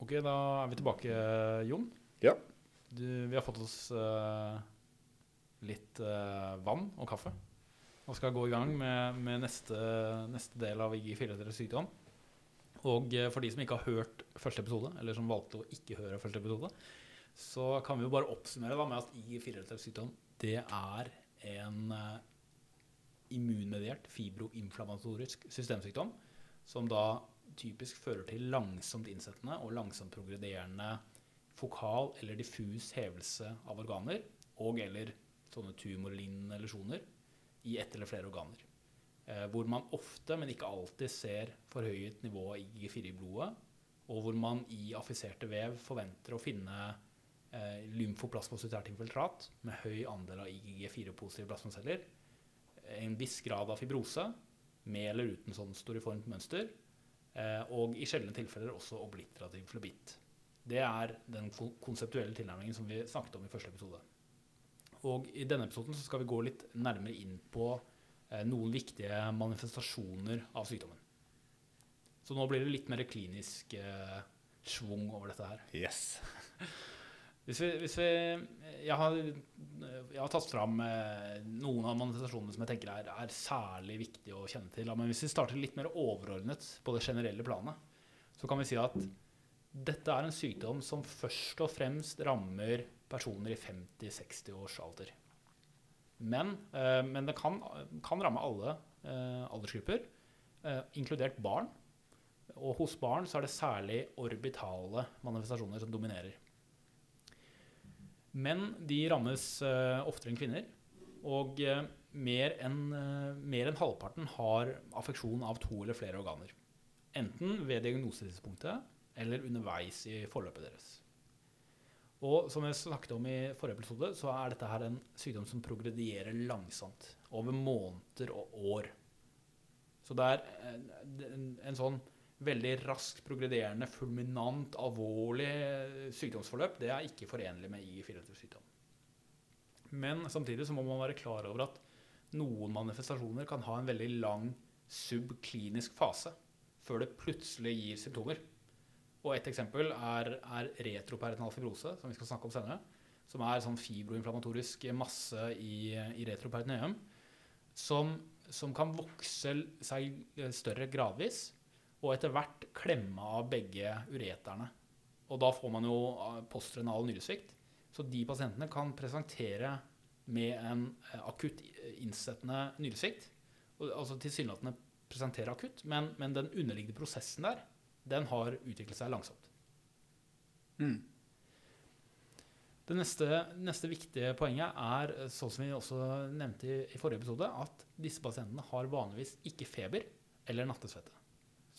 Ok, da er vi tilbake, Jon. Ja. Du, vi har fått oss uh, litt uh, vann og kaffe. Og skal gå i gang med, med neste, neste del av IG4-relatert sykdom. Og uh, for de som ikke har hørt første episode, eller som valgte å ikke høre første episode, så kan vi jo bare oppsummere da med at IG4-relatert sykdom det er en immunmediert fibroinflammatorisk systemsykdom som da typisk fører til langsomt innsettende og langsomt progrederende fokal eller diffus hevelse av organer og eller sånne tumorlignende lesjoner i ett eller flere organer. Eh, hvor man ofte, men ikke alltid, ser forhøyet nivå av IG4 i blodet, og hvor man i affiserte vev forventer å finne eh, lymfoplasmacytært infiltrat med høy andel av IG4-positive plasmaceller, en viss grad av fibrose, med eller uten sånn storiformt mønster, og i sjeldne tilfeller også obliterativ flebitt. Det er den konseptuelle tilnærmingen som vi snakket om i første episode. Og i denne episoden så skal vi gå litt nærmere inn på eh, noen viktige manifestasjoner av sykdommen. Så nå blir det litt mer klinisk eh, schwung over dette her. Yes. Hvis vi, hvis vi jeg, har, jeg har tatt fram eh, noen av manifestasjonene som jeg tenker er, er særlig viktige å kjenne til. Men hvis vi starter litt mer overordnet på det generelle planet, så kan vi si at dette er en sykdom som først og fremst rammer personer i 50-60 års alder. Men, eh, men det kan, kan ramme alle eh, aldersgrupper, inkludert barn. Og hos barn så er det særlig orbitale manifestasjoner som dominerer. Menn de rammes eh, oftere enn kvinner. Og eh, mer enn eh, mer enn halvparten har affeksjon av to eller flere organer. Enten ved diagnosetidspunktet eller underveis i forløpet deres. Og som jeg snakket om i forrige episode, så er dette her en sykdom som progredierer langsomt. Over måneder og år. Så det er en, en sånn veldig raskt progrederende, fulminant, alvorlig sykdomsforløp. Det er ikke forenlig med IG4-sykdom. Men samtidig så må man være klar over at noen manifestasjoner kan ha en veldig lang subklinisk fase før det plutselig gir symptomer. Og et eksempel er, er retroperitonal fibrose, som vi skal snakke om senere. Som er sånn fibroinflammatorisk masse i, i retroperitoneum. Som, som kan vokse seg større gradvis, og etter hvert klemme av begge ureterne. Og da får man jo postrenal nyresvikt. Så de pasientene kan presentere med en eh, akutt innsettende nyresvikt. Altså tilsynelatende presentere akutt, men, men den underliggende prosessen der, den har utviklet seg langsomt. Mm. Det neste, neste viktige poenget er, sånn som vi også nevnte i, i forrige episode, at disse pasientene har vanligvis ikke feber eller nattesvette.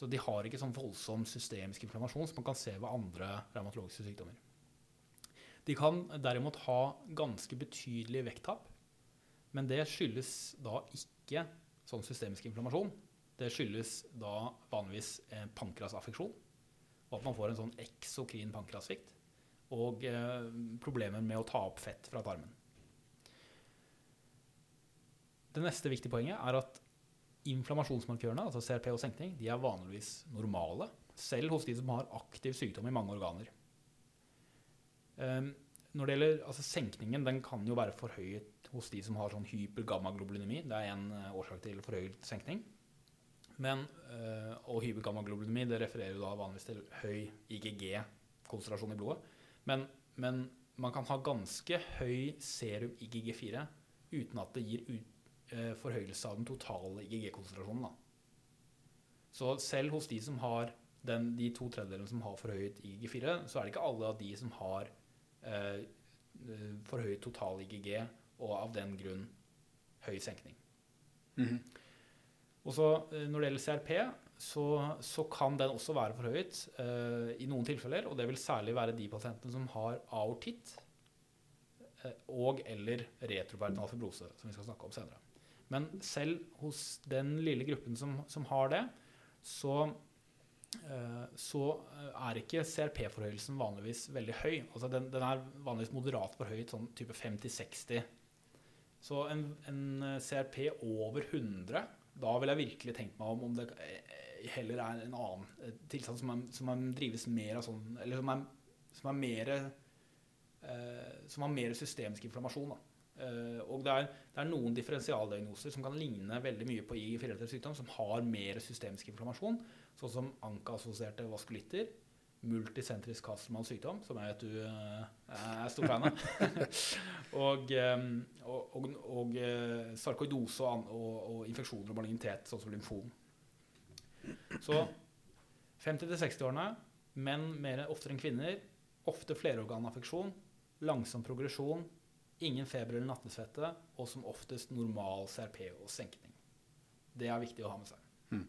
Så de har ikke sånn voldsom systemisk inflammasjon som man kan se ved andre revmatologiske sykdommer. De kan derimot ha ganske betydelig vekttap, men det skyldes da ikke sånn systemisk inflammasjon. Det skyldes da vanligvis en pankrasaffeksjon, og at man får en sånn eksokrin pankrassvikt og eh, problemer med å ta opp fett fra tarmen. Det neste viktige poenget er at inflammasjonsmarkørene, altså CRP og senkning, de er vanligvis normale, selv hos de som har aktiv sykdom i mange organer. Um, når det gjelder altså Senkningen den kan jo være forhøyet hos de som har sånn hypergammaglobulinemi. Det er en uh, årsak til forhøyet senkning. Men, uh, og hypergammaglobulinemi det refererer jo da vanligvis til høy IGG-konsentrasjon i blodet. Men, men, man kan ha ganske høy serum IGG4 uten at det gir ut, forhøyelse av den totale IGG-konsentrasjonen. Så selv hos de som har den, de to tredjedelene som har forhøyet IGG4, så er det ikke alle av de som har eh, forhøyet total IGG og av den grunn høy senkning. Mhm. Og så eh, Når det gjelder CRP, så, så kan den også være forhøyet eh, i noen tilfeller. Og det vil særlig være de pasientene som har aortitt eh, og eller retroperinal fibrose, som vi skal snakke om senere. Men selv hos den lille gruppen som, som har det, så eh, så er ikke CRP-forhøyelsen vanligvis veldig høy. Altså den, den er vanligvis moderat forhøyet, sånn type 50-60. Så en, en CRP over 100, da vil jeg virkelig tenkt meg om om det eh, heller er en annen eh, tilstand som, som er, drives mer av sånn Eller som er, som er mer eh, Som har mer systemisk inflammasjon. Da. Eh, og det er, det er noen differensialdiagnoser som kan ligne veldig mye på IG4-relatert sykdom, som har mer systemisk inflammasjon, sånn som anka-assosierte vaskulitter, multisentrisk Castleman sykdom, som jeg vet du eh, er stor fan av, og, eh, og, og, og eh, sarkoidose og, og, og infeksjoner og malignitet, sånn som lymfom. Så 50-60-årene, menn mer oftere enn kvinner, ofte flerorganaffeksjon, langsom progresjon, ingen feber eller nattesvette, og som oftest normal CRP og senkning. Det er viktig å ha med seg. Mm.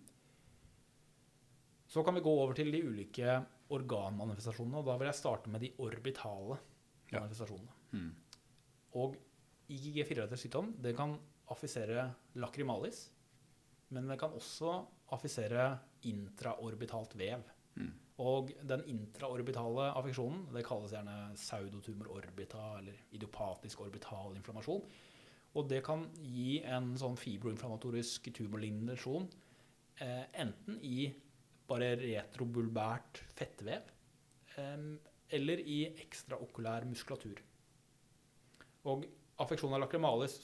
Så kan vi gå over til de ulike organmanifestasjonene, og da vil jeg starte med de orbitale Ja. manifestasjonene. Mm. Og IGG4-relatert sykdom det kan affisere lakrimalis, men det kan også affisere intraorbitalt vev. Mm. Og den intraorbitale affeksjonen det kalles gjerne pseudotumor orbita eller idiopatisk orbital inflammasjon. Og det kan gi en sånn fibroinflammatorisk tumorlignende lesjon eh, enten i bare retrobulbært fettvev eh, eller i ekstraokulær muskulatur. Og affeksjon av lacrimalis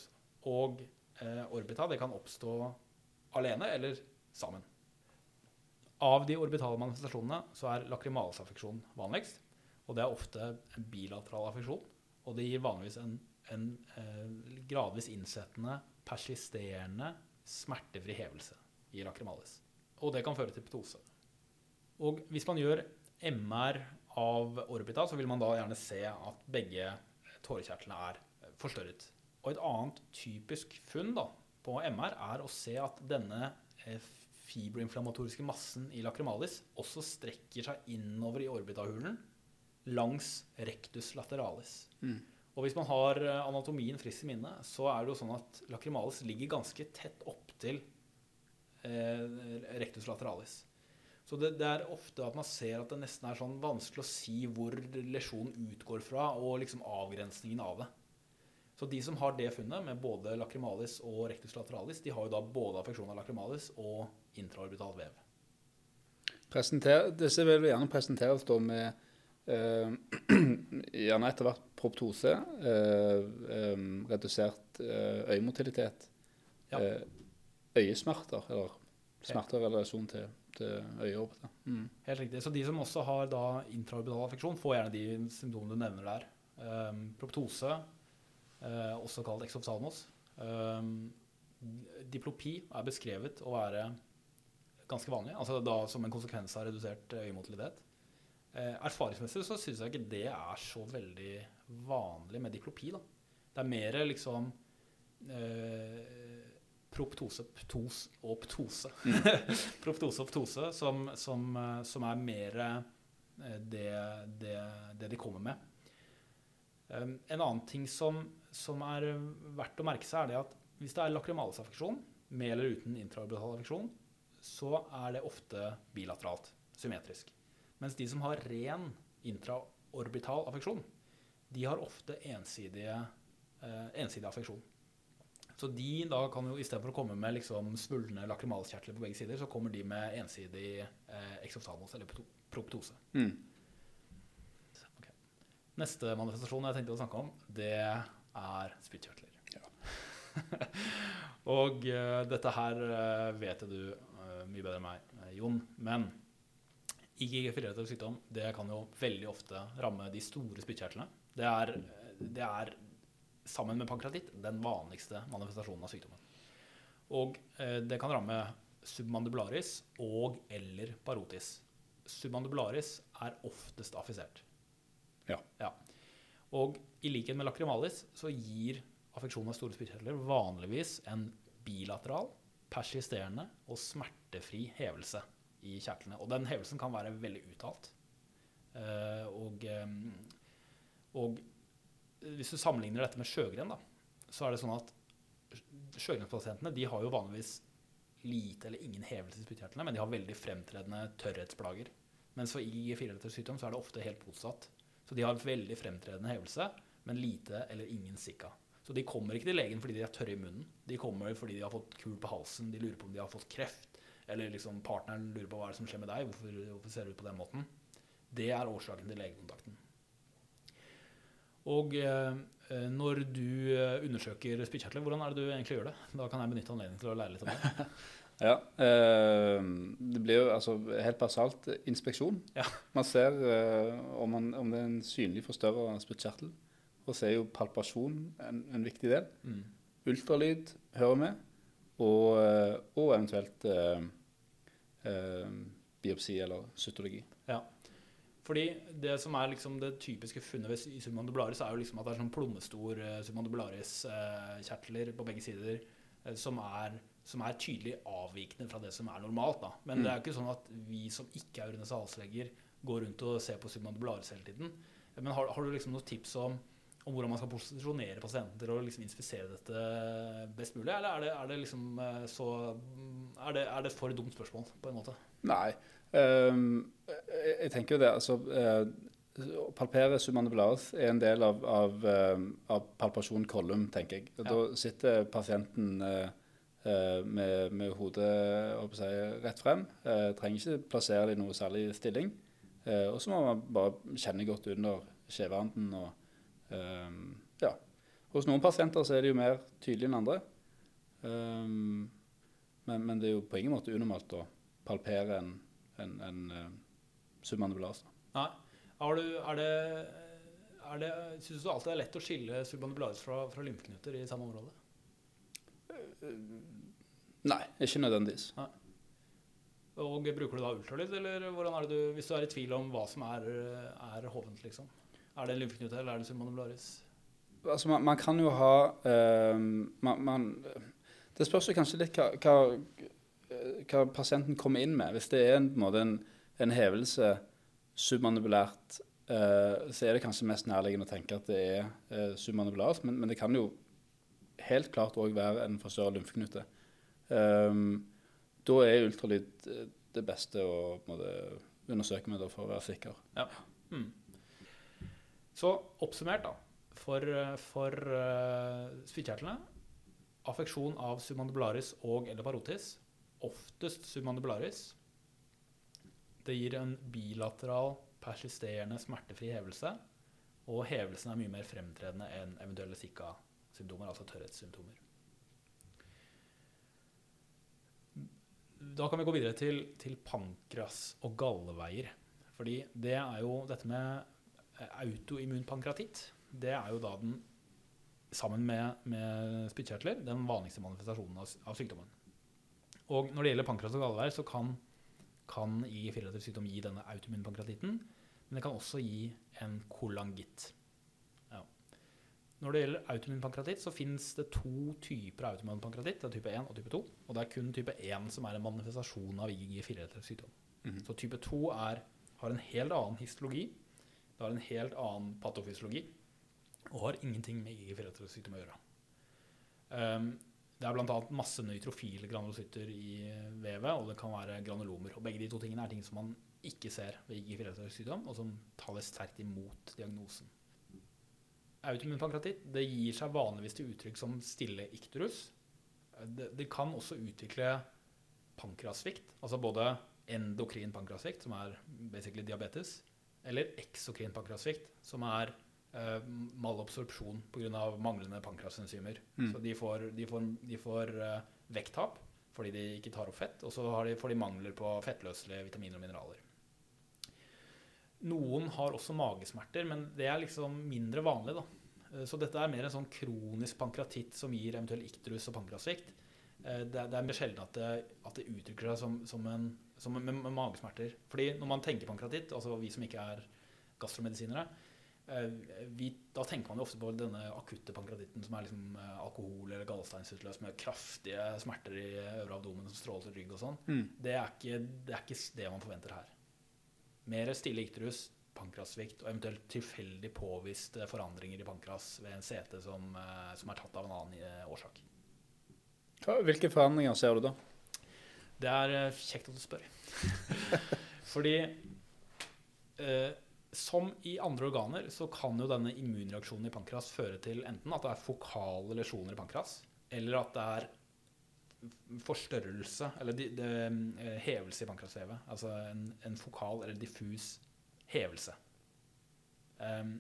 og eh, orbita det kan oppstå alene eller sammen. Av de orbitale manifestasjonene så er lakrimalisaffeksjon vanligst. Og det er ofte en bilateral affeksjon. Og det gir vanligvis en, en eh, gradvis innsettende, persisterende, smertefri hevelse i lakrimalis. Og det kan føre til ptose. Og hvis man gjør MR av orbita, så vil man da gjerne se at begge tårekjertlene er forstørret. Og et annet typisk funn da, på MR er å se at denne eh, fibroinflammatoriske massen i lacrimalis også strekker seg innover i orbitahulen langs rectus lateralis. Mm. Og hvis man har eh, anatomien frisk i minne, så er det jo sånn at lacrimalis ligger ganske tett opptil eh, rectus lateralis. Så det, det er ofte at man ser at det nesten er sånn vanskelig å si hvor lesjonen utgår fra, og liksom avgrensningen av det. Så de som har det funnet, med både lacrimalis og rectus lateralis, de har jo da både affeksjon av lacrimalis og intraorbital vev. Presenter, disse vil gjerne presenteres da med eh, gjerne etter hvert proptose, eh, eh, redusert eh, øyemotilitet, Ja. eh, øyesmerter, eller smerter i relasjon til, til øyeorbita. Mm. Helt riktig. Så de som også har da intraorbital affeksjon, får gjerne de symptomene du nevner der. Um, proptose, uh, også kalt exophthalmos. Um, diplopi er beskrevet å være ganske vanlig, altså da som en konsekvens av redusert øyemotilitet. Eh, erfaringsmessig så syns jeg ikke det er så veldig vanlig med diplopi. da. Det er mer liksom eh, proptose, ptos og ptose. proptose og ptose som, som, eh, som er mer eh, det, det, det de kommer med. Um, en annen ting som, som er verdt å merke seg, er det at hvis det er lakrimalisaffeksjon, med eller uten intraorbital affeksjon, så er det ofte bilateralt, symmetrisk. Mens de som har ren intraorbital affeksjon, de har ofte ensidige, eh, ensidig affeksjon. Så de da kan jo istedenfor å komme med liksom svulne lakrimalkjertler på begge sider, så kommer de med ensidig eh, exophthalmos eller proptose. Mm. Neste manifestasjon jeg tenkte å snakke om, det er spyttkjertler. og uh, dette her uh, vet du mye bedre enn meg, eh, Jon. Men IGG-4-relatert sykdom det kan jo veldig ofte ramme de store spyttkjertlene. Det det er, sammen med pankreatitt, den vanligste manifestasjonen av sykdommen. Og eh, det kan ramme submandibularis og eller parotis. Submandibularis er oftest affisert. Ja. Og i likhet med lakrimalis så gir affeksjon av store spyttkjertler vanligvis en bilateral, persisterende og smertefri hevelse i kjertlene. Og den hevelsen kan være veldig uttalt. Eh, og, eh, og hvis du sammenligner dette med sjøgren, da, så er det sånn at sjøgrenspasientene de har jo vanligvis lite eller ingen hevelse i spyttkjertlene, men de har veldig fremtredende tørrhetsplager. Mens for IG4-relatert sykdom så er det ofte helt motsatt. Så de har veldig fremtredende hevelse, men lite eller ingen sikka. Så de kommer ikke til legen fordi de er tørre i munnen. De kommer fordi de har fått kul på halsen, de lurer på om de har fått kreft, eller liksom partneren lurer på hva er det som skjer med deg, hvorfor, hvorfor ser du ut på den måten, det er årsaken til legekontakten. Og eh, når du eh, undersøker spyttkjertler, hvordan er det du egentlig gjør det? Da kan jeg benytte anledningen til å lære litt om det. Ja. Eh, det blir jo altså helt basalt inspeksjon. Ja. Man ser eh, om, man, om, det er en synlig forstørra spyttkjertel. Og så er jo palpasjon en, en viktig del. Mm. Ultralyd hører med. Og, eh, og eventuelt eh, eh, biopsi eller cytologi. Ja. Fordi det som er liksom det typiske funnet ved submandibularis, er jo liksom at det er sånn plommestor submandibularis-kjertler på begge sider som er som er tydelig avvikende fra det som er normalt. Da. Men mm. det er jo ikke sånn at vi som ikke er ørene går rundt og ser på submandibularis hele tiden. Men har, har du liksom noen tips om, om, hvordan man skal posisjonere pasienten til å liksom inspisere dette best mulig, eller er det, er det liksom eh, så er det, er det for dumt spørsmål, på en måte? Nei. Um, jeg tenker jo det. altså... Uh, palpere submandibularis er en del av, av, uh, av palpasjon kolum, tenker jeg. Og ja. Da sitter pasienten uh, Eh, med, med hodet si, rett frem. Eh, trenger ikke plassere det i noe særlig stilling. Eh, og så må man bare kjenne godt under skjevanden. Og, ja. Hos noen pasienter så er det jo mer tydelig enn andre. Um, men, men, det er jo på ingen måte unormalt å palpere en, en, en uh, submandibulas. Nei. Du, er det, er det, Syns du alltid det er lett å skille submandibularis fra, fra lymfeknuter i samme område? Nei, ikke nødvendigvis. Nei. Og Bruker du da ultralyd, eller hvordan er det du, hvis du er i tvil om hva som er, er hovent? liksom? Er det en lymfeknute eller er det submanibularis? Altså, man, man, kan jo ha uh, man, man, Det spørs jo kanskje litt hva, hva, hva, pasienten kommer inn med. Hvis det er en, en, en, en hevelse submanipulært, uh, så er det kanskje mest nærliggende å tenke at det er uh, submandibulært, men, men det kan jo helt klart òg være en forstørra lymfeknute. Um, da er ultralyd eh, det beste å måte, undersøke med for å være sikker. Ja. Mm. Så oppsummert, da. For, for uh, spyttkjertlene affeksjon av submandibularis og eller parotis. Oftest submandibularis. Det gir en bilateral, persisterende, smertefri hevelse. Og hevelsen er mye mer fremtredende enn eventuelle Zika symptomer, altså tørrhetssymptomer. Da kan vi gå videre til, til pankras og galleveier. Fordi det er jo dette med autoimmun pankratitt. Det er jo da den, sammen med, med spyttkjertler, den vanligste manifestasjonen av, av, sykdommen. Og når det gjelder pankras og gallevær, så kan, kan IG4 sykdom gi denne autoimmun pankratitten. Men det kan også gi en kolangitt. Når det gjelder autoimmun pankreatitt, så finnes det to typer autoimmun pankreatitt. Det er type 1 og type 2. Og det er kun type 1 som er en manifestasjon av IgG4-relatert sykdom. Mm -hmm. Så type 2 er, har en helt annen histologi. Det har en helt annen patofysiologi. Og har ingenting med IgG4-relatert sykdom å gjøre. Um, det er bl.a. masse nøytrofile granulocytter i vevet, og det kan være granulomer. Og begge de to tingene er ting som man ikke ser ved IgG4-relatert sykdom, og som taler sterkt imot diagnosen autoimmun pankratitt gir seg vanligvis til uttrykk som stille ikterus. Det, det, kan også utvikle pankrasvikt, altså både endokrin pankrasvikt, som er basically diabetes, eller eksokrin pankrasvikt, som er uh, malabsorpsjon pga. manglende pankrasenzymer. Mm. Så de får, de får, de får uh, vekttap fordi de ikke tar opp fett, og så får de mangler på fettløselige vitaminer og mineraler. Noen har også magesmerter, men det er liksom mindre vanlig. da. Eh, så dette er mer en sånn kronisk pankratitt som gir eventuell ikterus og pankrasvikt. Eh, det, er, det er mer sjelden at det, at det uttrykker seg som, som, en, som med, med, magesmerter. Fordi når man tenker pankratitt, altså vi som ikke er gastromedisinere, eh, vi, da tenker man jo ofte på denne akutte pankratitten som er liksom alkohol- eller gallesteinsutløs med kraftige smerter i øvre abdomen som stråler til rygg og sånn. Mm. Det, det er ikke det man forventer her. Mer stille ikterus, pankrassvikt og eventuelt tilfeldig påviste forandringer i pankras ved en CT som, eh, som er tatt av en annen eh, årsak. Hvilke forandringer ser du da? Det er eh, kjekt at du spør. Fordi eh, som i andre organer så kan jo denne immunreaksjonen i pankras føre til enten at det er fokale lesjoner i pankras, eller at det er forstørrelse, eller de, de, eh, hevelse i pankrasvevet. Altså en, en fokal eller diffus hevelse. Um,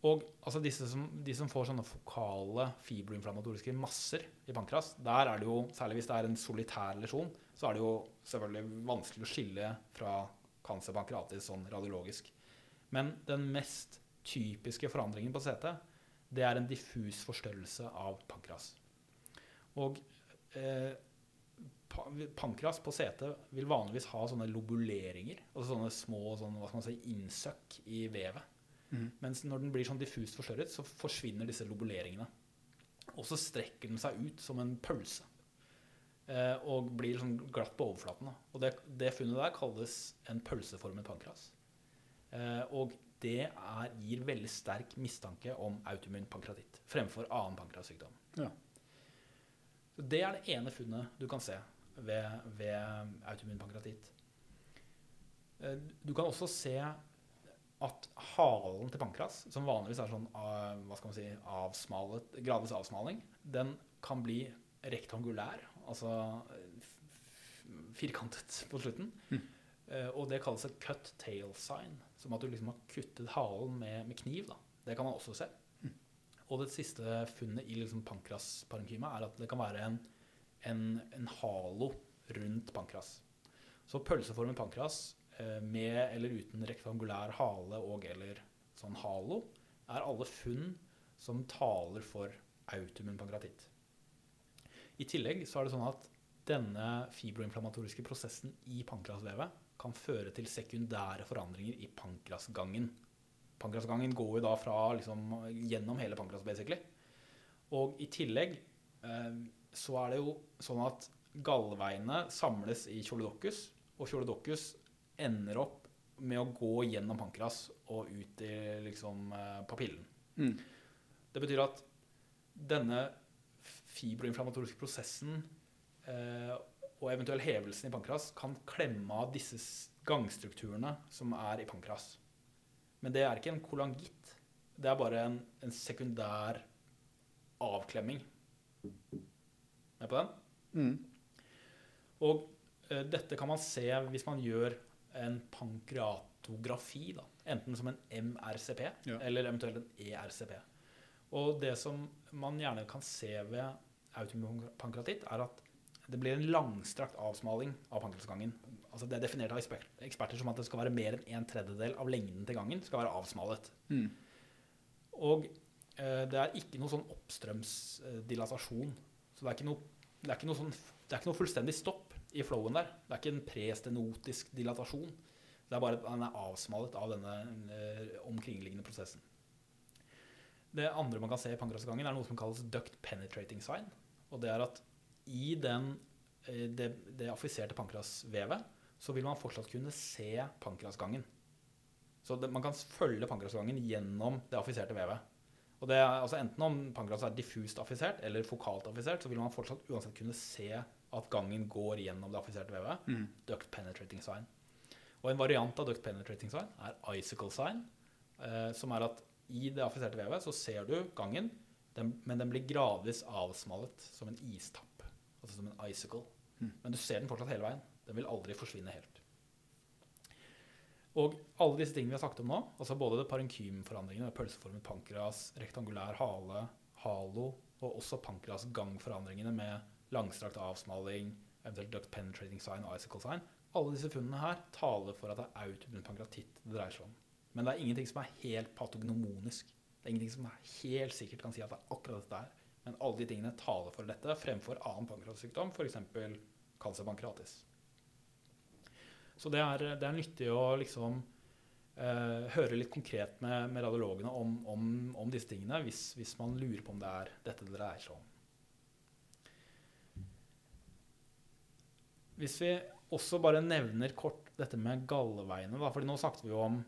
og altså som, de som får sånne fokale fibroinflammatoriske masser i pankras, der er det jo, særlig hvis det er en solitær lesjon, så er det jo selvfølgelig vanskelig å skille fra cancer pancreatis sånn radiologisk. Men den mest typiske forandringen på CT, det er en diffus forstørrelse av pankras. Og eh, pankras på CT vil vanligvis ha sånne lobuleringer, altså sånne små sånne, hva skal man si, innsøkk i vevet. Mm. Mens når den blir sånn diffust forstørret, så forsvinner disse lobuleringene. Og så strekker den seg ut som en pølse. Eh, og blir sånn glatt på overflaten. Da. Og det, det, funnet der kalles en pølseformet pankras. Eh, og det er, gir veldig sterk mistanke om autoimmun pankratitt fremfor annen pankrassykdom. Ja. Så det er det ene funnet du kan se ved, ved autoimmun pankratitt. Eh, du kan også se at halen til pankras, som vanligvis er sånn eh, hva skal man si, avsmalet, gradvis avsmaling, den kan bli rektangulær, altså firkantet på slutten. Mm. Og det kalles et cut tail sign, som at du liksom har kuttet halen med, med kniv. Da. Det kan man også se. Mm. Og det siste funnet i liksom pankrasparenkyma er at det kan være en, en, en halo rundt pankras. Så pølseformen pankras Eh, med eller uten rektangulær hale og eller sånn halo, er alle funn som taler for autumen pankratitt. I tillegg så er det sånn at denne fibroinflammatoriske prosessen i pankrasvevet kan føre til sekundære forandringer i pankrasgangen. Pankrasgangen går jo da fra liksom, gjennom hele pankras, basically. Og i tillegg eh, så er det jo sånn at gallveiene samles i kjoledokkus, og Kjolodokus ender opp med å gå gjennom pankras og ut i liksom eh, papillen. Mm. Det betyr at denne fibroinflammatoriske prosessen eh, og eventuell hevelsen i pankras kan klemme av disse gangstrukturene som er i pankras. Men det er ikke en kolangitt. Det er bare en, en sekundær avklemming. Med på den? Mm. Og eh, dette kan man se hvis man gjør en pankreatografi, da. enten som en MRCP ja. eller eventuelt en ERCP. Og det som man gjerne kan se ved autopankreatitt, er at det blir en langstrakt avsmaling av pankreasgangen. Altså det er definert av eksperter som at det skal være mer enn en tredjedel av lengden til gangen skal være avsmalet. Mm. Og eh, det er ikke noe sånn oppstrømsdilatasjon. Så det er ikke noe, det er ikke noe, sånn, det er ikke noe fullstendig stopp i flowen der. Det er ikke en prestenotisk dilatasjon. Det er bare at den er avsmalet av denne eh, omkringliggende prosessen. Det andre man kan se i pankrasgangen, er noe som kalles duct penetrating sign. Og det er at i den, eh, det, det affiserte pankrasvevet så vil man fortsatt kunne se pankrasgangen. Så det, man kan følge pankrasgangen gjennom det affiserte vevet. Og det er, altså Enten om pankras er diffust affisert eller fokalt affisert, så vil man fortsatt uansett kunne se at gangen går gjennom det affiserte vevet. Mm. Duct penetrating sign. Og en variant av duct penetrating sign er icicle sign, eh, som er at i det affiserte vevet så ser du gangen, den, men den blir gradvis avsmallet som en istapp. Altså som en icicle. Mm. Men du ser den fortsatt hele veien. Den vil aldri forsvinne helt. Og alle disse tingene vi har sagt om nå, altså både det parenkymforandringene, pølseformet pankras, rektangulær hale, halo, og også pankras-gangforandringene med langstrakt avsmaling, eventuelt duct penetrating sign icicle sign. Alle disse funnene her taler for at det er autoimmun pankratitt det dreier seg om. Men det er ingenting som er helt patognomonisk. Det er ingenting som er helt sikkert kan si at det er akkurat dette her. Men alle de tingene taler for dette fremfor annen pankratsykdom, f.eks. cancer pancreatis. Så det er, det er nyttig å liksom eh, høre litt konkret med, med radiologene om, om, om, disse tingene hvis, hvis man lurer på om det er dette det dreier seg om. Hvis vi også bare nevner kort dette med galleveiene, da, fordi nå snakket vi jo om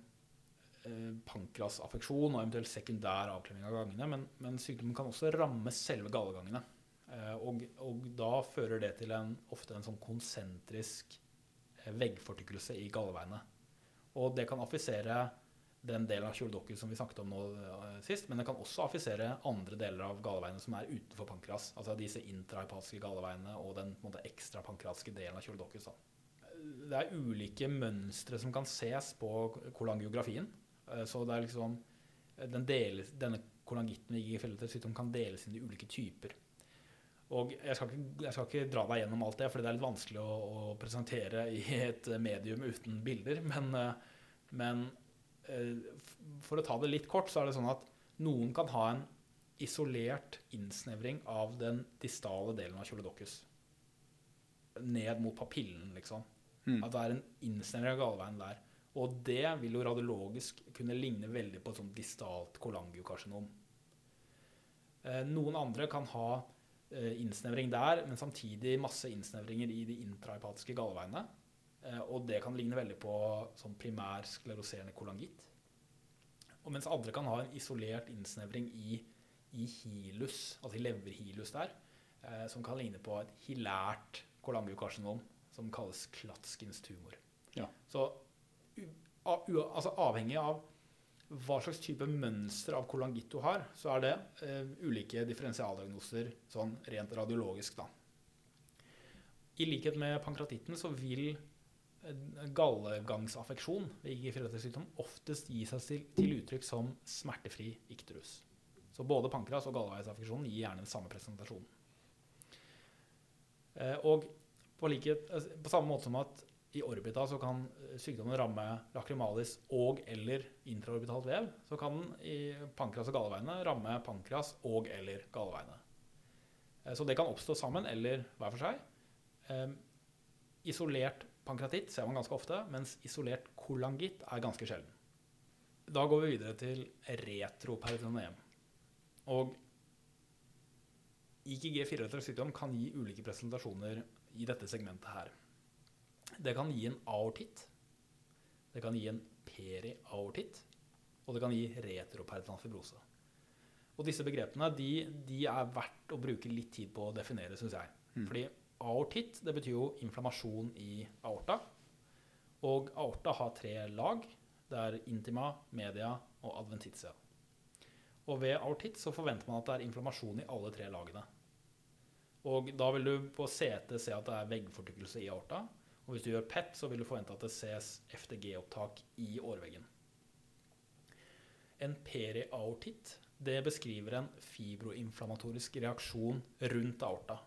eh, pankrasaffeksjon og eventuelt sekundær avklemming av gangene, men, men, sykdommen kan også ramme selve gallegangene. Eh, og, og, da fører det til en, ofte en sånn konsentrisk eh, veggfortykkelse i galleveiene. Og det kan affisere den delen av kjoledokkut som vi snakket om nå eh, sist, men den kan også affisere andre deler av galeveiene som er utenfor pankras. Altså disse intrahypatiske galeveiene og den måte, ekstra pankraske delen av kjoledokkut. Det er ulike mønstre som kan ses på kolangiografien. Eh, så det er liksom den deles, denne kolangitten i sykdom kan deles inn i ulike typer. Og jeg skal, ikke, jeg skal, ikke, dra deg gjennom alt det, for det er litt vanskelig å, å presentere i et medium uten bilder. Men, eh, men, eh, for å ta det litt kort, så er det sånn at noen kan ha en isolert innsnevring av den distale delen av kjoledokkus. Ned mot papillen, liksom. Mm. At det er en innsnevring av galveien der. Og det vil jo radiologisk kunne ligne veldig på et sånt distalt kolangiokarsinom. Eh, noen andre kan ha Eh, innsnevring der, men samtidig masse innsnevringer i de intraepatiske galeveiene. Eh, og det kan ligne veldig på sånn primær skleroserende kolangitt. Og mens andre kan ha en isolert innsnevring i, i hilus, altså i leverhilus der, eh, som kan ligne på et hilært kolangiokarsinom som kalles Klatskins tumor. Ja. Så altså avhengig av hva slags type mønster av kolangitt du har, så er det eh, ulike differensialdiagnoser sånn rent radiologisk. da. I likhet med pankratitten så vil gallegangsaffeksjon ved IG-4-sykdom oftest gir seg til, til, uttrykk som smertefri ikterus. Så både pankras og gallegangsaffeksjon gir gjerne den samme presentasjonen. Uh, og på, like, på samme måte som at i orbita så kan eh, sykdommen ramme lakrimalis og eller intraorbitalt vev. Så kan den i pankras og galleveiene ramme pankras og eller galeveiene. Eh, så det kan oppstå sammen eller hver for seg. Eh, isolert pankratitt ser man ganske ofte, mens isolert kolangitt er ganske sjelden. Da går vi videre til retroperitoneum. Og IKG4-relatert sykdom kan gi ulike presentasjoner i dette segmentet her. Det kan gi en aortitt. Det kan gi en periaortitt. Og det kan gi retroperitonal fibrose. Og disse begrepene de, de, er verdt å bruke litt tid på å definere, syns jeg. Mm. Fordi aortitt det betyr jo inflammasjon i aorta. Og aorta har tre lag. Det er intima, media og adventitia. Og ved aortitt så forventer man at det er inflammasjon i alle tre lagene. Og da vil du på CT se at det er veggfortykkelse i aorta. Og hvis du gjør PET, så vil du forvente at det ses FTG-opptak i årveggen. En periaortitt det beskriver en fibroinflammatorisk reaksjon rundt aorta.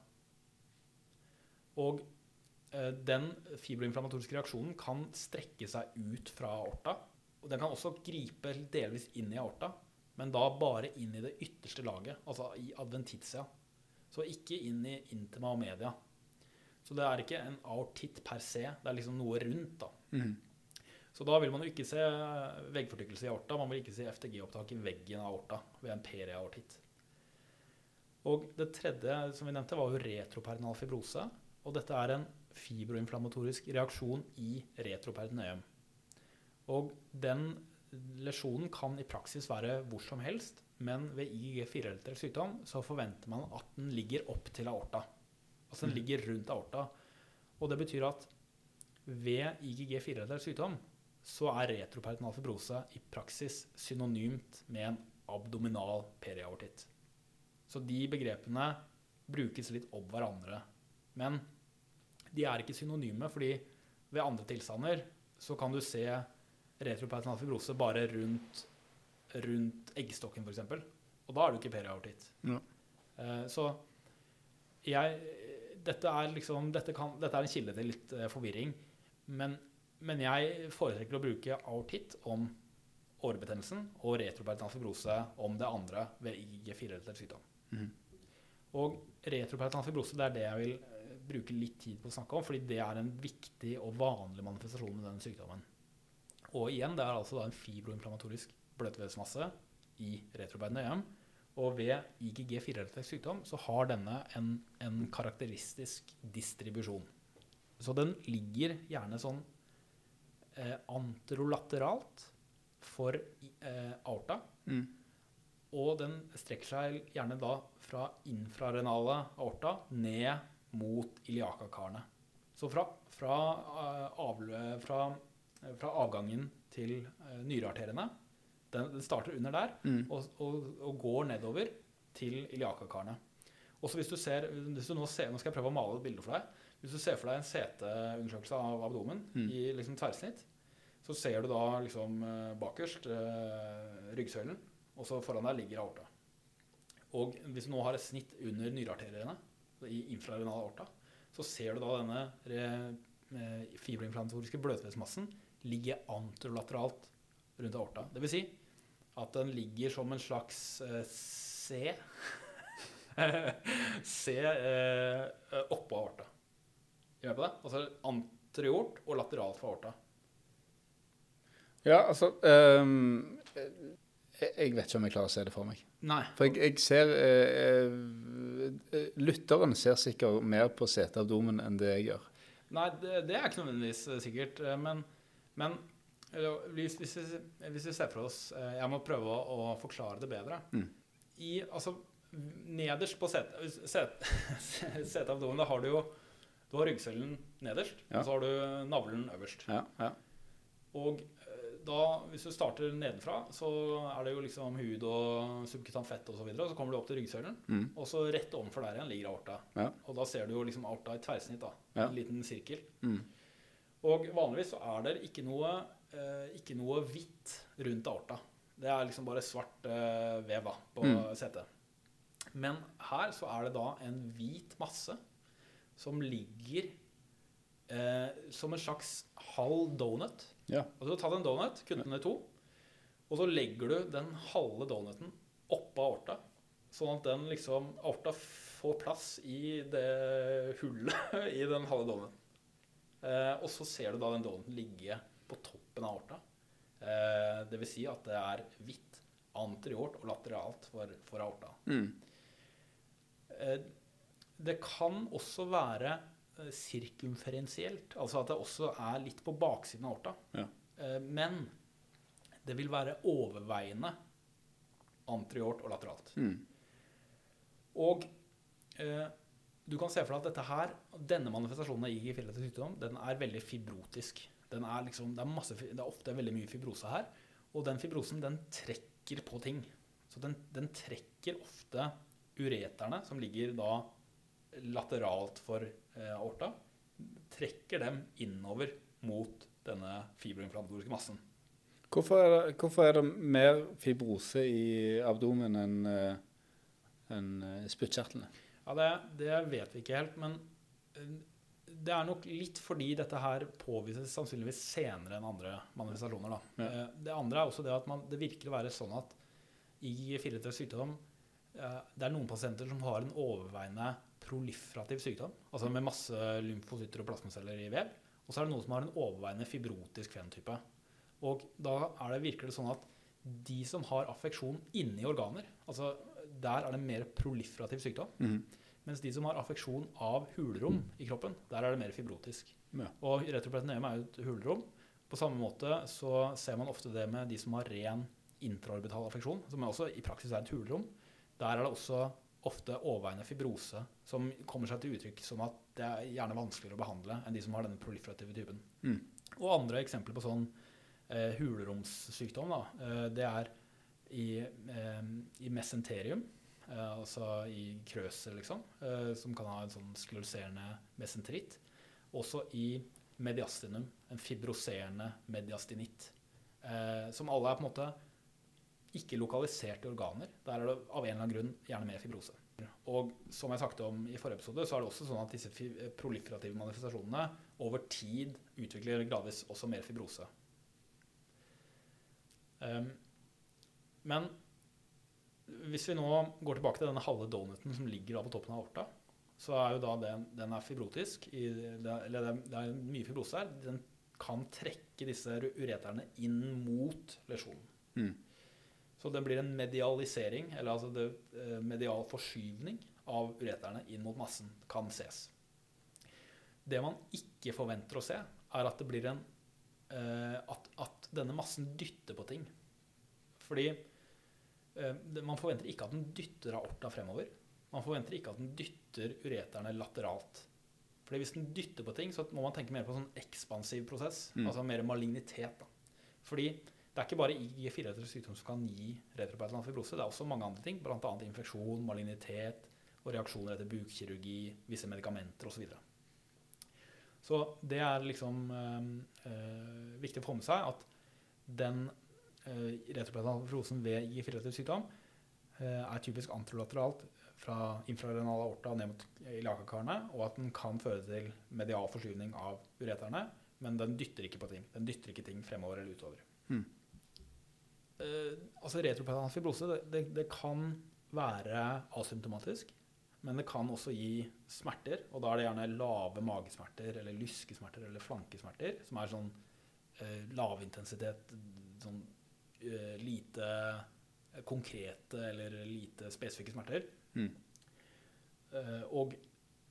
Og eh, den fibroinflammatoriske reaksjonen kan strekke seg ut fra aorta. Og den kan også gripe delvis inn i aorta, men da bare inn i det ytterste laget, altså i adventitia. Så ikke inn i intima og media. Så det er ikke en aortitt per se. Det er liksom noe rundt. da. Mm. Så da vil man jo ikke se veggfortykkelse i aorta. Man vil ikke se FTG-opptak i veggen av aorta ved en periaortitt. Og det tredje som vi nevnte, var jo retroperinal fibrose. Og dette er en fibroinflammatorisk reaksjon i retroperitoneum. Og den lesjonen kan i praksis være hvor som helst, men ved IGG4-relatert sykdom så forventer man at den ligger opp til aorta. Altså den mm. ligger rundt aorta. Og det betyr at ved IGG4-relatert sykdom så er retroperitonal fibrose i praksis synonymt med en abdominal periaortitt. Så de begrepene brukes litt om hverandre. Men de er ikke synonyme, fordi ved andre tilstander så kan du se retroperitoneal fibrose bare rundt, rundt eggstokken, f.eks. Og da er du ikke periaortitt. Ja. Uh, så jeg dette er, liksom, dette, kan, dette er en kilde til litt uh, forvirring. Men, men, jeg foretrekker å bruke aortitt om årebetennelsen og retroperitonal fibrose om det andre ved IG4-relatert sykdom. Mm. Og retroperitonal fibrose det er det jeg vil bruke litt tid på å snakke om, fordi det er en viktig og vanlig manifestasjon med denne sykdommen. Og igjen, det er altså en fibroinflammatorisk bløtvevsmasse i retroperitoneum og ved IGG4-relatert sykdom så har denne en, en, karakteristisk distribusjon. Så den ligger gjerne sånn eh, anterolateralt for eh, aorta. Mm. Og den strekker seg gjerne da fra infrarenale aorta ned mot iliakakarene. Så fra, fra, uh, avlø, fra, fra, avgangen til uh, nyrearteriene Den, den starter under der Mm. og, og, og går nedover til iliakakarene. Også hvis du ser, hvis du nå, ser, nå skal jeg prøve å male et bilde for deg. Hvis du ser for deg en CT-undersøkelse av abdomen Mm. i liksom tverrsnitt, så ser du da liksom eh, bakerst eh, ryggsøylen, og så foran deg ligger aorta. Og hvis du nå har et snitt under nyrearteriene, i infrarenal aorta, så ser du da denne eh, fibroinflammatoriske bløtvævsmassen ligge anterolateralt rundt aorta. Vil si at den ligger som en slags eh, C C eh, oppå aorta. Er du på det? Altså anteriort og lateralt for aorta. Ja, altså um, jeg vet ikke om jeg klarer å se det for meg. Nei. For jeg, jeg ser eh, eh, Lytteren ser sikkert mer på seteabdomen enn det jeg gjør. Nei, det, det er ikke nødvendigvis eh, sikkert. eh, Men, men hvis, hvis, vi, hvis vi ser for oss Jeg må prøve å, å forklare det bedre. Mm. I, altså, nederst på set- da har du jo du har ryggsøylen nederst, Ja. og så har du navlen øverst. Ja, ja. Og da, hvis du starter nedenfra, så er det jo liksom hud og subkutant fett osv. Og, så videre, og så kommer du opp til ryggsøylen, Mm. og så rett ovenfor der igjen ligger aorta. Ja. Og da ser du jo liksom aorta i tverrsnitt. da, Ja. En liten sirkel. Mm. Og vanligvis så er det ikke noe, eh, ikke noe hvitt rundt aorta. Det er liksom bare svart eh, vev da, på Mm. setet. Men her så er det da en hvit masse som ligger eh, som en slags halv donut. Ja. Og du har tatt en donut, kuttet den i to, og så legger du den halve donuten oppå aorta, sånn at den liksom, aorta får plass i det hullet i den halve donuten. Eh, og så ser du da den donuten ligge på toppen av aorta. Eh, det vil si at det er hvitt anteriort og lateralt for, for aorta. Mm. Eh, Det kan også være sirkumferensielt, altså at det også er litt på baksiden av aorta. Ja. Eh, Men det vil være overveiende antriort og lateralt. Mm. Og eh, du kan se for deg at dette her, denne manifestasjonen av sykdom, den er veldig fibrotisk. Den er liksom, det, er masse, det er ofte veldig mye fibrose her. Og den fibrosen den trekker på ting. Så den, den trekker ofte ureterne, som ligger da lateralt for eh, aorta, trekker dem innover mot denne fibroinflammatoriske massen. Hvorfor, er det, hvorfor er det mer fibrose i abdomen enn en eh, spyttkjertlene? Ja, det, det vet vi ikke helt, men eh, det er nok litt fordi dette her påvises sannsynligvis senere enn andre manifestasjoner. Ja. Eh, Det andre er også det at man, det virker å være sånn at i filetøs sykdom eh, det er noen pasienter som har en overveiende proliferativ sykdom, altså med masse lymfocytter og plasmaceller i vev. Og så er det noen som har en overveiende fibrotisk fenotype. Og da er det, virker det sånn at de som har affeksjon inni organer, altså der er det mer proliferativ sykdom. Mm. Mens de som har affeksjon av hulrom i kroppen, der er det mer fibrotisk. Ja. Og retroperitoneum er jo et hulrom. På samme måte så ser man ofte det med de som har ren intraorbital affeksjon, som også i praksis er et hulrom. Der er det også ofte overveiende fibrose som kommer seg til uttrykk som at det er gjerne vanskeligere å behandle enn de som har denne proliferative typen. Mm. Og andre eksempler på sånn eh, huleromssykdom, da, eh, det er i, eh, i mesenterium, eh, altså i krøser, liksom, eh, som kan ha en sånn skleroserende mesenteritt. Også i mediastinum, en fibroserende mediastinitt, eh, som alle er på en måte ikke lokaliserte organer. Der er det av en eller annen grunn gjerne mer fibrose. Og som jeg snakket om i forrige episode, så er det også sånn at disse proliferative manifestasjonene over tid utvikler gradvis også mer fibrose. Um, men hvis vi nå går tilbake til denne halve donuten som ligger på toppen av aorta, så er jo da den, den er fibrotisk. I, det, eller er- det er mye fibrose her. Den kan trekke disse ureterne inn mot lesjonen. Mm. Så det blir en medialisering, eller altså det, eh, medial forskyvning av ureterne inn mot massen, kan ses. Det man ikke forventer å se, er at det blir en eh, at, at denne massen dytter på ting. Fordi eh, man forventer ikke at den dytter aorta fremover. Man forventer ikke at den dytter ureterne lateralt. Fordi hvis den dytter på ting, så må man tenke mer på en sånn ekspansiv prosess. Mm. Altså mer malignitet. Da. Fordi det er ikke bare IG4-relatert sykdom som kan gi retroperitoneal fibrose. Det er også mange andre ting, bl.a. infeksjon, malignitet og reaksjoner etter bukkirurgi, visse medikamenter osv. Så, videre. så det er liksom øh, viktig å få med seg at den øh, retroperitoneal fibrosen ved IG4-relatert sykdom øh, er typisk antrolateralt fra infrarenal aorta ned mot ilakakarene, og at den kan føre til medial forskyvning av ureterne, men den dytter ikke på ting. Den dytter ikke ting fremover eller utover. Mm. Uh, altså Retroperitoneal fibrose det, det, det, kan være asymptomatisk, men det kan også gi smerter. Og da er det gjerne lave magesmerter eller lyskesmerter eller flankesmerter, som er sånn uh, lavintensitet, sånn uh, lite konkrete eller lite spesifikke smerter. Mm. og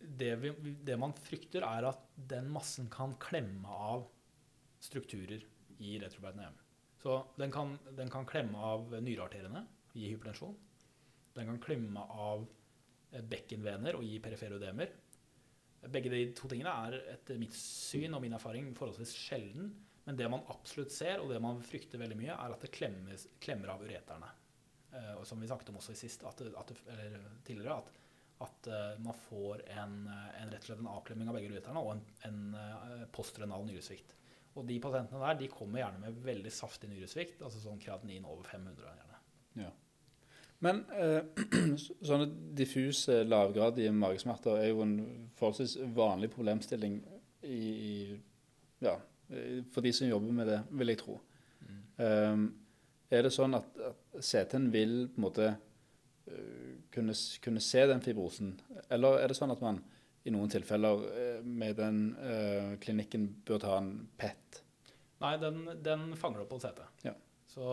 det, vi, det man frykter, er at den massen kan klemme av strukturer i retroperitoneum. Så den kan, den kan klemme av nyrearteriene, gi hypertensjon. Den kan klemme av eh, bekkenvener og gi periferodemer. Begge de to tingene er etter mitt syn og min erfaring forholdsvis sjelden. Men det man absolutt ser, og det man frykter veldig mye, er at det klemmes, klemmer av ureterne. Eh, som vi snakket om også sist, at, at, tidligere, at, at uh, man får en, en, rett og slett en avklemming av begge ureterne og en, en postrenal nyresvikt. Og de pasientene der de kommer gjerne med veldig saftig nyresvikt, altså sånn kreatinin over 500. gjerne. Ja. Men eh, sånne diffuse, lavgradige magesmerter er jo en forholdsvis vanlig problemstilling i, i, ja, for de som jobber med det, vil jeg tro. Mm. Um, er det sånn at, at CT-en vil på en måte uh, kunne, kunne, se den fibrosen, eller er det sånn at man i noen tilfeller eh, med den uh, klinikken bør ta en PET? Nei, den, den fanger opp på CT. Ja. Så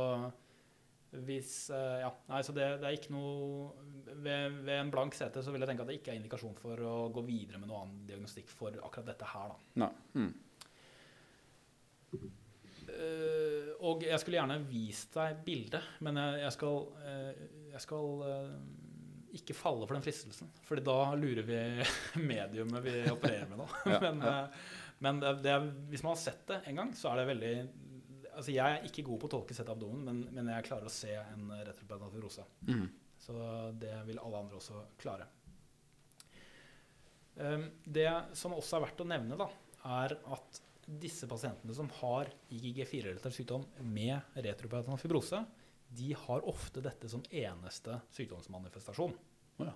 hvis uh, Ja, nei, så det, det, er ikke noe ved, ved, en blank CT så vil jeg tenke at det ikke er indikasjon for å gå videre med noen annen diagnostikk for akkurat dette her, da. Nei. Mm. Uh, og jeg skulle gjerne vist deg bildet, men jeg, jeg skal, jeg skal ikke falle for den fristelsen. Fordi da lurer vi mediumet vi opererer med nå. Ja, men, ja. Eh, men det, det, hvis man har sett det en gang, så er det veldig Altså Jeg er ikke god på å tolke sett abdomen, men, men jeg klarer å se en retropedaal. Mm. Så det vil alle andre også klare. Um, det som også er verdt å nevne, da, er at disse pasientene som har IGG4-relatert sykdom med retropedaal fibrose, de har ofte dette som eneste sykdomsmanifestasjon. Oh, ja.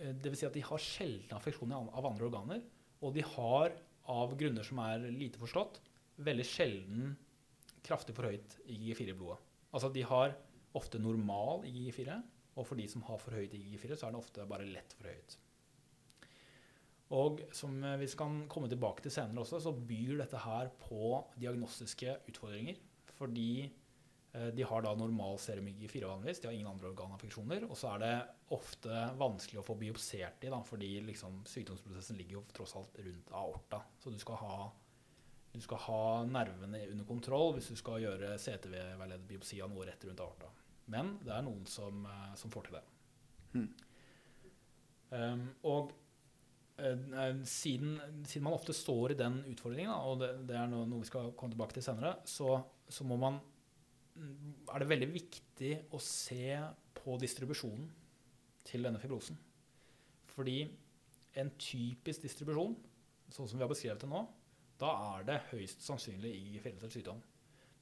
Eh, Dvs. Si at de har sjeldne affeksjoner av andre organer. Og de har, av grunner som er lite forstått, veldig sjelden kraftig forhøyet IG4 i blodet. Altså de har ofte normal IG4, og for de som har forhøyet IG4, så er det ofte bare lett forhøyet. Og som vi skal komme tilbake til senere også, så byr dette her på diagnostiske utfordringer. Fordi Eh, de har da normal serumygg 4 vanligvis, de har ingen andre organaffeksjoner. Og så er det ofte vanskelig å få biopsert de, da, fordi liksom, sykdomsprosessen ligger jo tross alt rundt aorta. Så du skal ha, du skal ha nervene under kontroll hvis du skal gjøre CTV-veiledet biopsi av noe rett rundt aorta. Men det er noen som, eh, som får til det. Hmm. Um, og uh, siden, siden, man ofte står i den utfordringen, da, og det, det, er noe, noe, vi skal komme tilbake til senere, så, så må man er det veldig viktig å se på distribusjonen til denne fibrosen. Fordi en typisk distribusjon, sånn som vi har beskrevet det nå, da er det høyst sannsynlig i fellesdelt sykdom.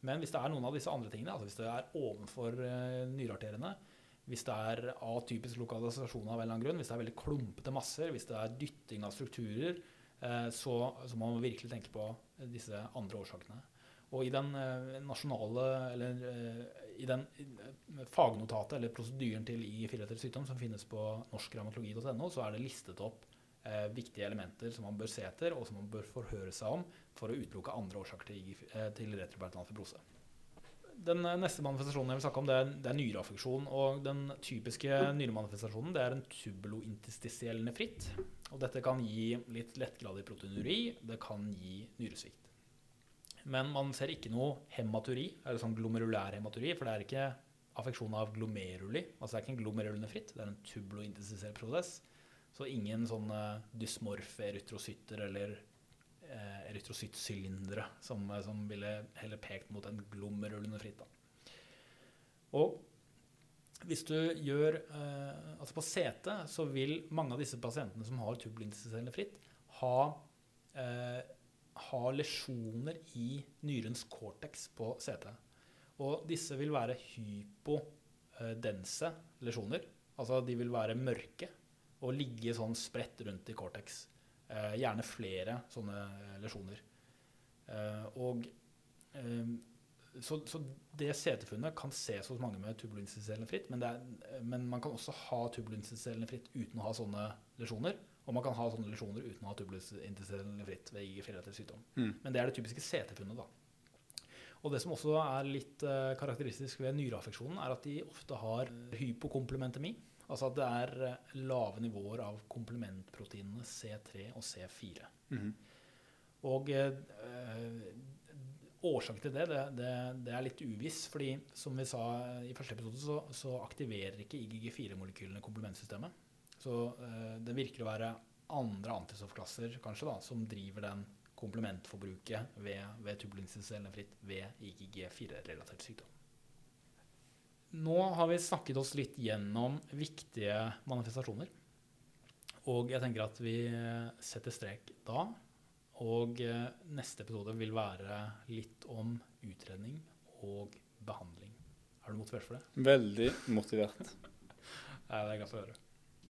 Men hvis det er noen av disse andre tingene, altså hvis det er ovenfor nyrearterende, hvis det er atypisk lokalisasjon av en eller annen grunn, hvis det er veldig klumpete masser, hvis det er dytting av strukturer, uh, så, så må man virkelig tenke på disse andre årsakene. Og i den eh, nasjonale, eller eh, i den fagnotatet eller prosedyren til I4 sykdom som finnes på norskgrammatologi.no, så er det listet opp eh, viktige elementer som man bør se etter, og som man bør forhøre seg om for å utelukke andre årsaker til, eh, til retroperitoneal fibrose. Den eh, neste manifestasjonen jeg vil snakke om, det er, det er nyreaffeksjon. Og den typiske nyremanifestasjonen det er en tubulointestisiell nefritt. Og dette kan gi litt lettgradig proteinuri. Det kan gi nyresvikt. Men man ser ikke noe hematuri, eller sånn glomerulær hematuri, for det er ikke affeksjon av glomeruli. Altså det er ikke en glomerulnefritt, det er en tubulointensiserende prosess. Så ingen sånne dysmorfe erytrocytter eller eh, erytrocytsylindere, som, eh, som ville heller pekt mot en glomerullende fritt. Da. Og hvis du gjør eh, Altså på CT så vil mange av disse pasientene som har tubulinterstellende fritt, ha, eh, ha lesjoner i nyrens cortex på CT. Og disse vil være hypodense lesjoner. Altså de vil være mørke og ligge sånn spredt rundt i cortex. Eh, gjerne flere sånne lesjoner. Eh, og eh, så, så det CT-funnet kan ses hos mange med tubulinterstellende fritt, men, er, men man kan også ha tubulinterstellende fritt uten å ha sånne lesjoner. Og man kan ha sånne lesjoner uten å ha tubulinterstellende fritt ved IG4-relatert sykdom. Mm. Men det er det typiske CT-funnet, da. Og det som også er litt uh, karakteristisk ved nyreaffeksjonen, er at de ofte har hypokomplementemi. Altså at det er eh, lave nivåer av komplementproteinene C3 og C4. Mm. Og uh, årsaken til det, det, det, det er litt uviss. fordi som vi sa i første episode, så, så aktiverer ikke IGG4-molekylene komplementsystemet. Så eh, det virker å være andre antistoffklasser kanskje da, som driver den komplementforbruket ved, ved tubulinterstellende ved IGG4-relatert sykdom. Nå har vi snakket oss litt gjennom viktige manifestasjoner. Og jeg tenker at vi setter strek da. Og eh, neste episode vil være litt om utredning og behandling. Er du motivert for det? Veldig motivert. Ja, det er jeg glad for å høre.